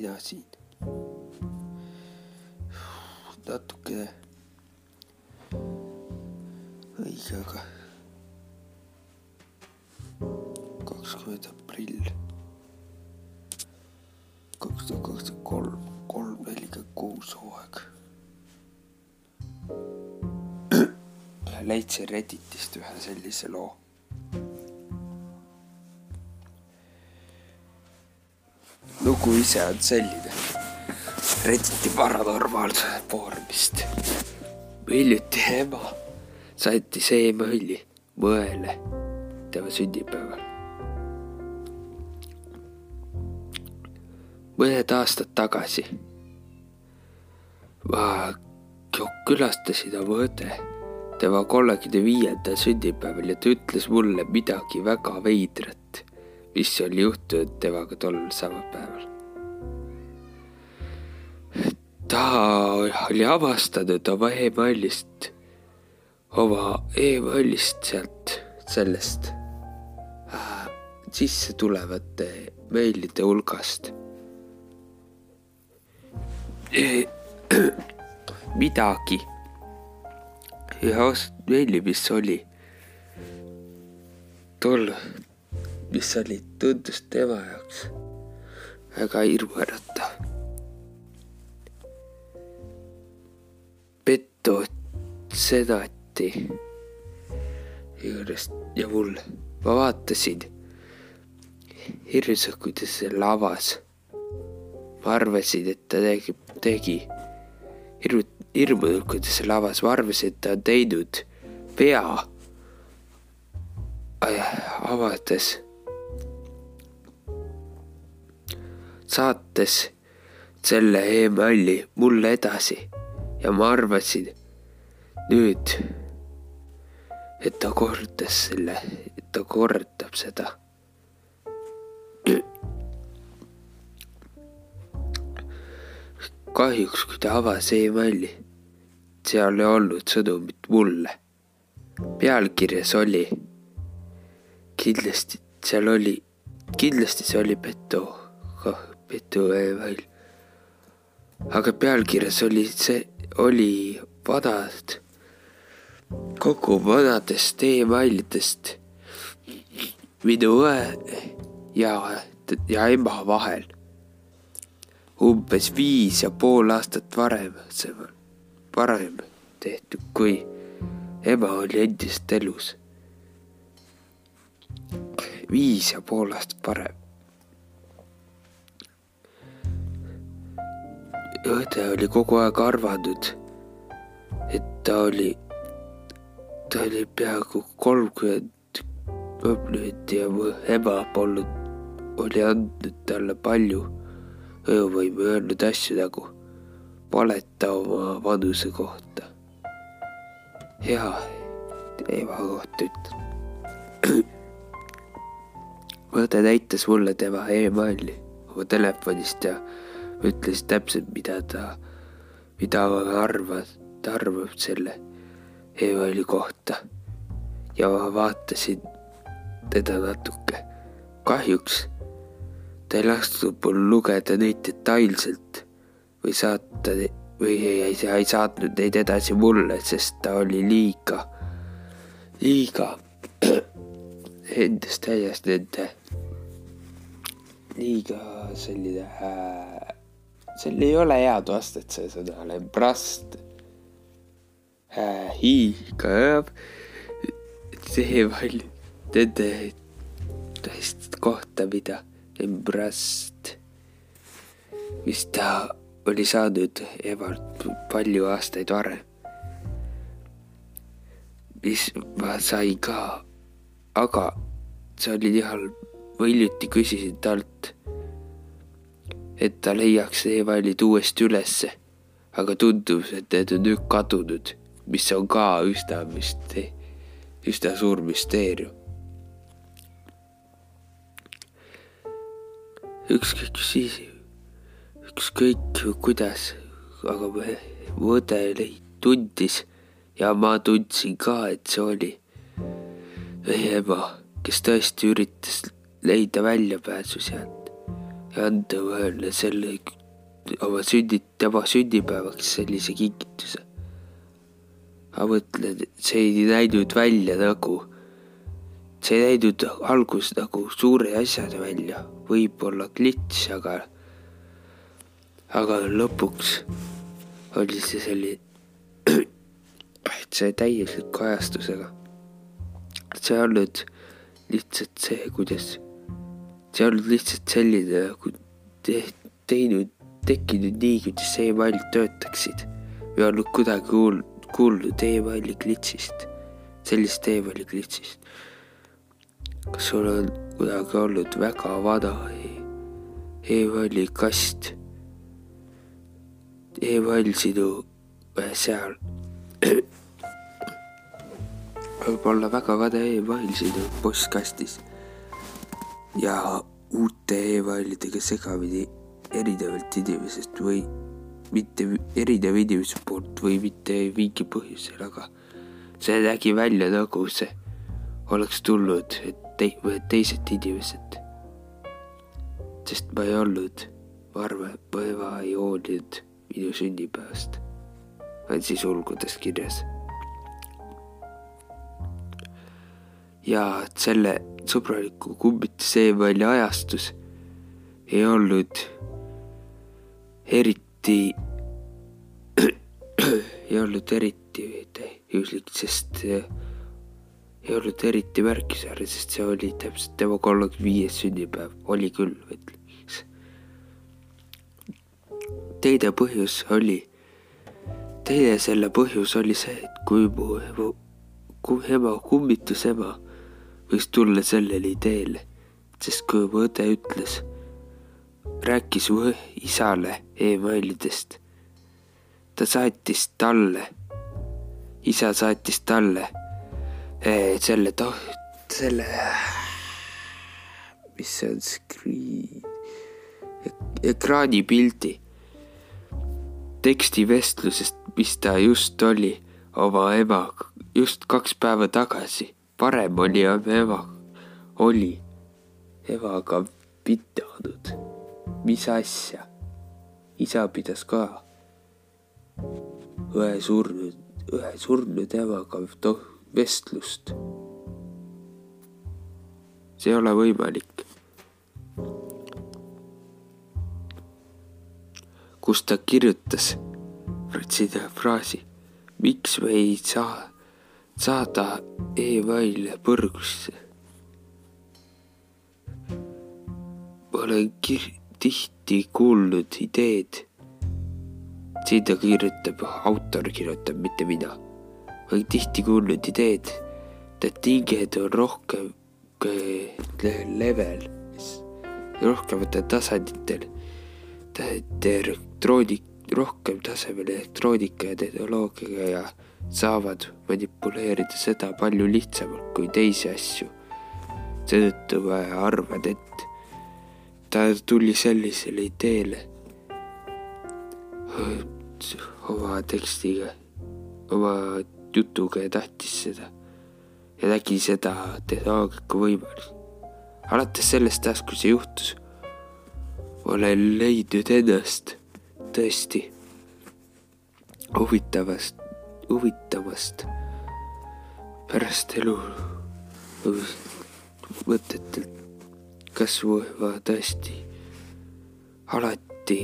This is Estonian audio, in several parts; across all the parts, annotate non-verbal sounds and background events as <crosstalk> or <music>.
mina siin. natukene õige, aga kakskümmend aprill kaks tuhat kakskümmend kolm, kolm nelikümmend kuus hooaeg. <clears throat> leidsin Redditist ühe sellise loo. Lugu ise on selline Redditi paranormaalsuse foorumist. hiljuti ema saatis emaili mõele tema sünnipäeval. mõned aastad tagasi ma külastasin oma õde tema kolmekümne viiendal sünnipäeval ja ta ütles mulle midagi väga veidrat, mis oli juhtunud temaga tol samal päeval. ta oli avastanud oma emailist oma emailist sealt sellest äh, sisse tulevate meilide hulgast <clears throat> midagi ühe meili, mis oli tol, mis oli, tundus tema jaoks väga hirmuäratav. pettu seda, et lahti juurest ja mul, ma vaatasin hirmsalt, kuidas see lavas. ma arvasin, et ta tegi, tegi hirmu, hirmunud, kuidas see lavas, ma arvasin, et ta on teinud pea avades, saates selle emaili mulle edasi ja ma arvasin nüüd et ta kordas selle, et ta kordab seda. kahjuks, kui ta avas emaili, seal ei olnud sõnumit mulle. pealkirjas oli, kindlasti seal oli, kindlasti see oli Beto, email. aga pealkirjas oli see, oli vanad kogu vanadest emailidest minu õe ja, ja ema vahel. umbes viis ja pool aastat varem, varem tehtud, kui ema oli endiselt elus. viis ja pool aastat varem. Õde oli kogu aeg arvanud, et ta oli ta oli peaaegu kolmkümmend minutit ja mu ema polnud, oli andnud talle palju öövõimu, öelnud asju nagu valeta oma vanuse kohta. hea ema kohta ütlen. <clears throat> õde näitas mulle tema emaili oma telefonist ja ütles täpselt, mida ta, mida arvad, ta arvab selle Eveli kohta ja vaatasin teda natuke. kahjuks ta ei lasknud mul lugeda neid detailselt või saata või ei, ei, ei saatnud neid edasi mulle, sest ta oli liiga, liiga <clears throat> endast täies nende, liiga selline äh,, seal ei ole head vastet see sõnale, brast hiigav teeval nende tõest kohta, mida embrast, mis ta oli saanud emalt palju aastaid varem. mis ma sain ka, aga see oli nii halb, ma hiljuti küsisin talt, et ta leiaks e-failid uuesti ülesse, aga tundub, et need on nüüd kadunud mis on ka üsna müste-, üsna suur müsteerium. ükskõik siis, ükskõik kuidas, aga mu õde tundis ja ma tundsin ka, et see oli meie ema, kes tõesti üritas leida väljapääsu sealt. Anda vahele selle oma sündi, tema sünnipäevaks sellise kingituse. ma mõtlen, see ei näinud välja nagu, see ei näinud algus nagu suure asjana välja, võib-olla klits, aga, aga lõpuks oli see selline, see täieliku ajastusega. see ei olnud lihtsalt see, kuidas, see ei olnud lihtsalt selline nagu teinud tekkinud nii, kuidas email töötaksid või olnud kuidagi kuulnud, kuulnud emaili klitsist, sellist emaili klitsist. kas sul on kuidagi olnud väga vana emaili kast? email sinu seal võib olla väga vana email sinu postkastis ja uute emailidega segamini erinevalt inimesest või mitte erinev inimese poolt või mitte mingi põhjusel, aga see nägi välja nagu see oleks tulnud te teised inimesed. sest ma ei olnud, ma arvan, mu ema ei hoolinud minu sünnipäevast, on siis ulgudes kirjas. ja selle sõbraliku kummituse emaili ajastus ei olnud eriti ei olnud eriti juhuslik, sest ei olnud eriti märkimisväärne, sest see oli täpselt tema kolmekümne viies sünnipäev, oli küll, ütleks. teine põhjus oli, teine selle põhjus oli see, et kui mu ema, kui ema, võis tulla sellele ideele, sest kui mu õde ütles rääkis mu isale emailidest. ta saatis talle, isa saatis talle eh, selle to-, selle, mis see on, screen, ekraanipildi tekstivestlusest, mis ta just oli oma emaga, just kaks päeva tagasi. Varem oli ema, oli emaga pidanud mis asja? isa pidas ka õe surnud, õe surnud emaga toh vestlust. see ei ole võimalik. kus ta kirjutas fraasi, miks me ei saa saada e-maile põrgusse. olen tihti kuulnud ideed. siin ta kirjutab, autor kirjutab, mitte mina. olen tihti kuulnud ideed, et hinged on rohkem level, rohkematel tasanditel. elektroonik, rohkem tasemel elektroonika ja tehnoloogiaga ja saavad manipuleerida seda palju lihtsamalt kui teisi asju. seetõttu ma arvan, et ta tuli sellisele ideele oma tekstiga, oma jutuga ja tahtis seda ja nägi seda tehnoloogiaga võimalust. alates sellest ajast, kui see juhtus, olen leidnud ennast tõesti huvitavast, huvitavast pärast elu mõtetelt kas ma tõesti alati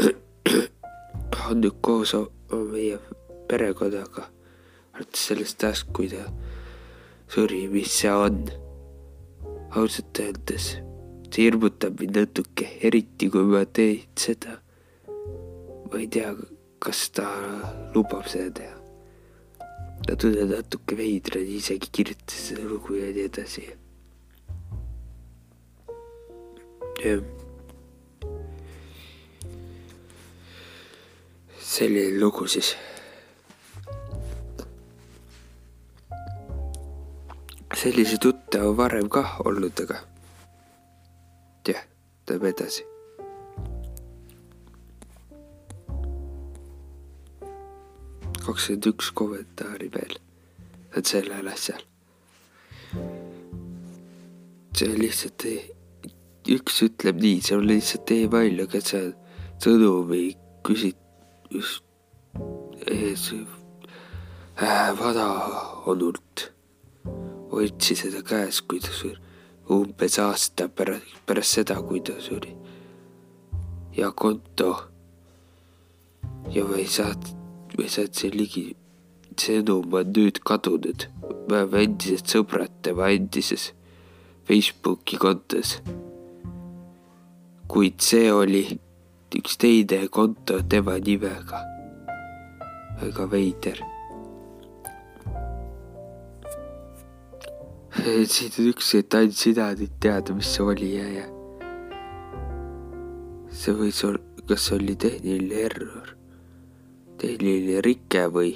<clears throat> olnud koos meie perekonnaga, alates sellest ajast, kui ta suri, mis see on. ausalt öeldes, see hirmutab mind natuke, eriti kui ma teen seda. Ma ei tea, kas ta lubab seda teha. ta tundub natuke veidrad, isegi kirjutas seda lugu ja nii edasi selline lugu siis. selliseid jutte on varem kah olnud, aga jah, läheb edasi. Kakskümmend üks kommentaari veel, et sellel asjal. see lihtsalt ei üks ütleb nii, see on lihtsalt email, aga see on sõnumi küsitlus ees äh, vanaonult hoidsi seda käes, kui ta suri umbes aasta pärast, pärast seda, kui ta suri. ja konto ja ma ei saa, siin ligi. sõnum on nüüd kadunud. me oleme endised sõbrad tema endises Facebooki kontos. kuid see oli üks teine konto tema nimega. väga veider <laughs> siin on üks, et ainult sina nüüd teada, mis see oli ja, ja. see võis olla, kas see oli tehniline error, tehniline rike või,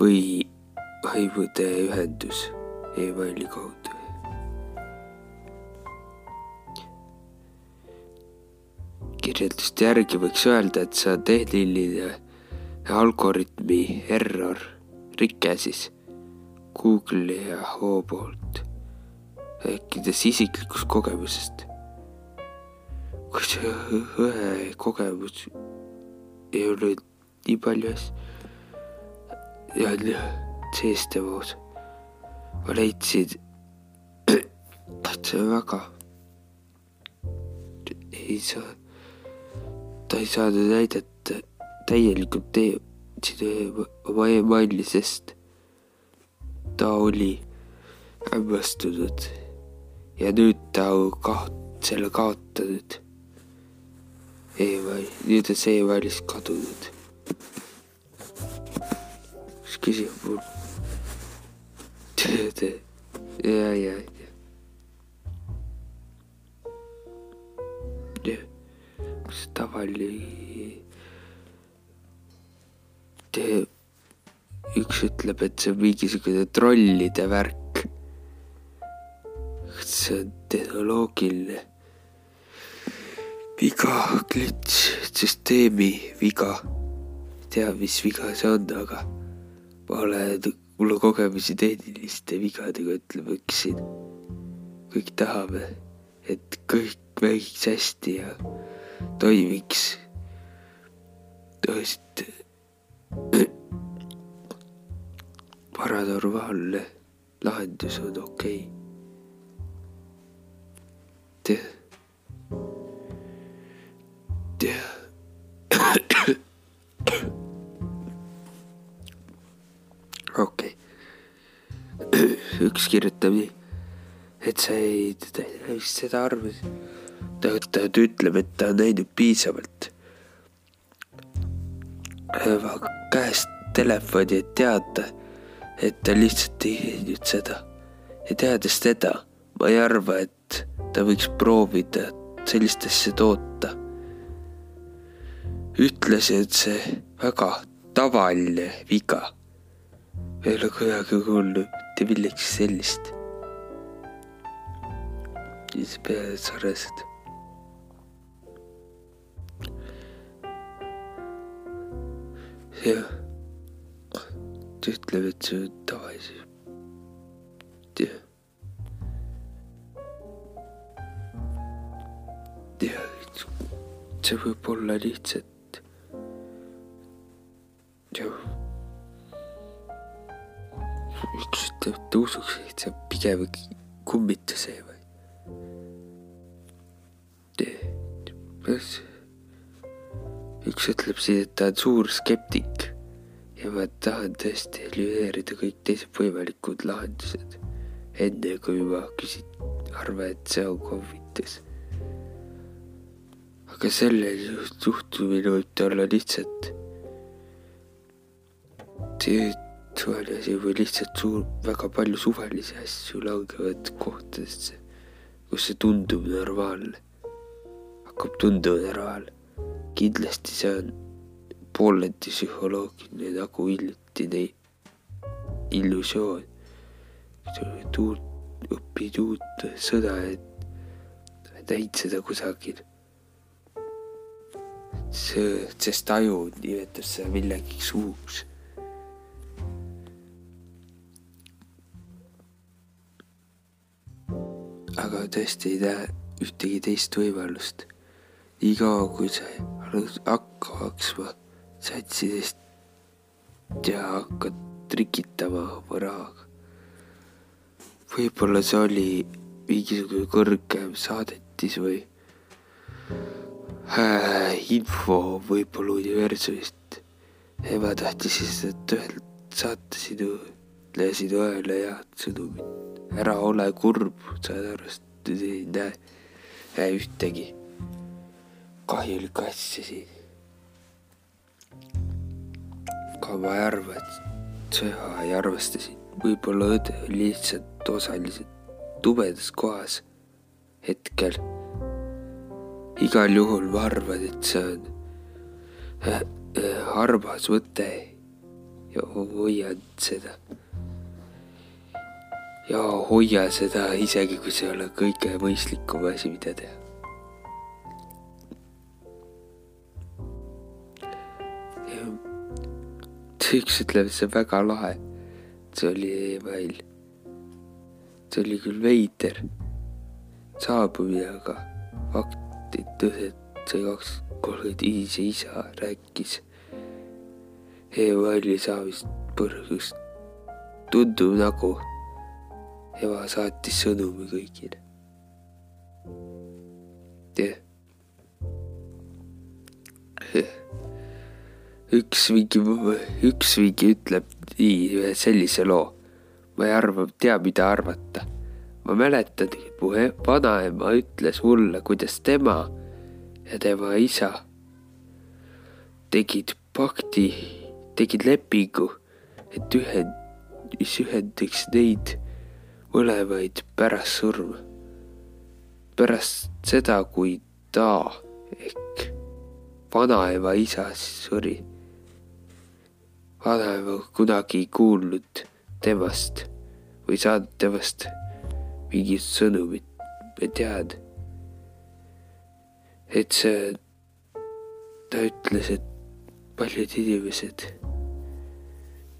või hõimude ühendus emaili kaudu. kirjelduste järgi võiks öelda, et see on tehniline algoritmi error, rike siis Google'i ja Ho poolt, rääkides isiklikust kogemusest. see õe kogemus ei ole nii palju ja sees temas, ma leidsin, <clears throat> et see väga ei saa, ta ei saanud näidata täielikult tee, oma emaili, sest ta oli hämmastunud ja nüüd ta kaot-, selle kaotanud. e-mail, nüüd on see e-mailist kadunud. Üks küsib mul. ja, ja, ja. jah, kas tavaline üks ütleb, et see on mingisugune trollide värk. see on tehnoloogiline viga, glitš, süsteemi viga. Tea, mis viga see on, aga ma olen, mul on kogemusi tehniliste vigadega, ütleme üksin. kõik tahame, et kõik mängiks hästi ja toimiks. tõesti paranormaalne lahendus on okei okay.. Okei, <clears throat> üks kirjutab nii, et sa ei, vist seda arvas. ta, ta ütleb, et ta on näinud piisavalt käest telefoni, et teada et ta lihtsalt ei teinud seda. ja teades teda, ma ei arva, et ta võiks proovida sellist asja toota. ütles, et see väga tavaline viga. Ei ole kunagi kuulnud mitte millegi sellist. siis peale sarnased jah ta ütleb, et see on tavalise. jah. jah, see võib olla lihtsalt. Üks ütleb, et ta usuks, et see on pigem kummituse või. üks ütleb siis, et ta on suur skeptik ja ma tahan tõesti elimineerida kõik teised võimalikud lahendused, enne kui ma küsin, arvan, et see on kohvitus. aga selle suhtumine võib ta olla lihtsalt suvaline asi või lihtsalt suur, väga palju suvalisi asju langevad kohtadesse, kus see tundub normaalne, hakkab tunduma normaalne. kindlasti see on pooleldi psühholoogiline nagu hiljutine illusioon. uut, õpid uut sõda, et näid seda kusagil. see, sest aju nimetab seda millegiks uuks. Aga tõesti ei näe ühtegi teist võimalust. niikaua kui sa hakka maksma satsidest ja hakkad trikitama oma rahaga. võib-olla see oli mingisugune kõrgem saadetis või äh, info võib-olla universumist. ema tahtis lihtsalt öelda, saata sinu, sinu õele head sõnumit. Ära ole kurb, saad aru, sest ei näe, näe ühtegi kahjulikku asja siin. aga ma ei arva, et sa ei arvestasid, võib-olla õde oli lihtsalt osaliselt tumedas kohas hetkel. igal juhul ma arvan, et see on äh, äh, armas mõte ja hoian seda. Ja hoia seda isegi, kui see ei ole kõige mõistlikum asi, mida teha. üks ütleb, et see on väga lahe. see oli email see oli küll veider saabumine, aga fakt, et tõset see kaks kolmkümmend viis isa rääkis e-maili saamist põrgust. tundub nagu ema saatis sõnumi kõigile. üks mingi, üks mingi ütleb nii ühe sellise loo ma ei arva, tea, mida arvata. ma mäletan, et mu vanaema ütles mulle, kuidas tema ja tema isa tegid pakti, tegid lepingu, et ühend, mis ühendaks neid mõlemaid pärast surma. pärast seda, kui ta ehk vanaema isa suri. vanaema kunagi ei kuulnud temast või saad temast mingit sõnumit või tead, et see, ta ütles, et paljud inimesed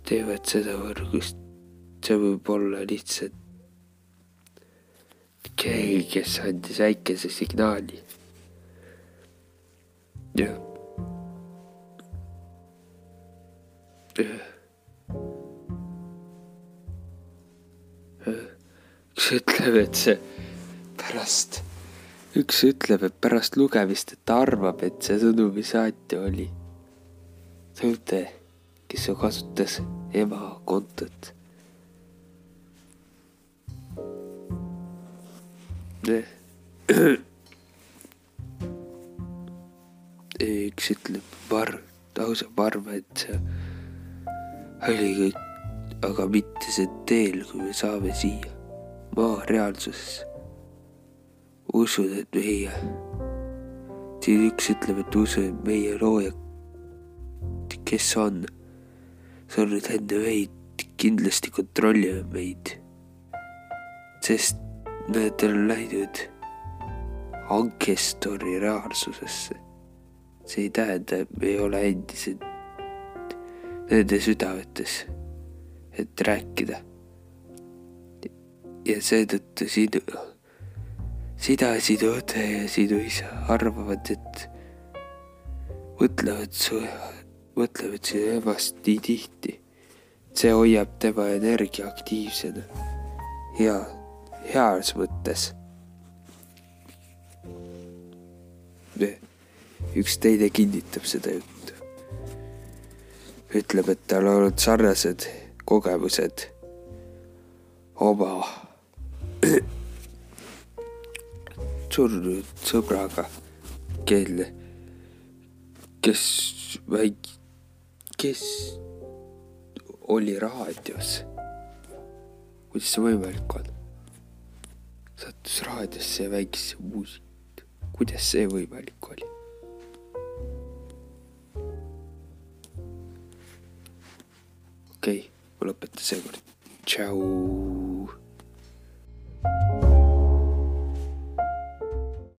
teevad seda võrgust, see võib olla lihtsalt keegi, kes andis väikese signaali. jah. üks ütleb, et see pärast, üks ütleb, et pärast lugemist, et ta arvab, et see sõnumi saatja oli tõde, kes kasutas ema kontot. Üks <clears throat> ütleb, arvan, lausa arvan, et see oli kõik, aga mitte see teel, kui me saame siia maa reaalsusesse. usun, et meie, siin üks ütleb, et usu, et meie looja, kes on surnud enne meid, kindlasti kontrollib meid. sest läinud ankestori reaalsusesse. see ei tähenda, et me ei ole endiselt nende südametes, et rääkida ja seetõttu sinu, sina, sinu õde ja sinu isa arvavad, et mõtlevad su, mõtlevad sinu emast nii tihti. see hoiab tema energia aktiivsena, hea, heas mõttes. üks teine kinnitab seda juttu. ütleb, et tal on olnud sarnased kogemused oma <clears throat> surnud sõbraga, kelle, kes väik-, kes oli raadios. kuidas see võimalik on? sattus raadiosse ja väikesse muusikat. kuidas see võimalik oli? okei okay,, ma lõpetan seekord. tšau.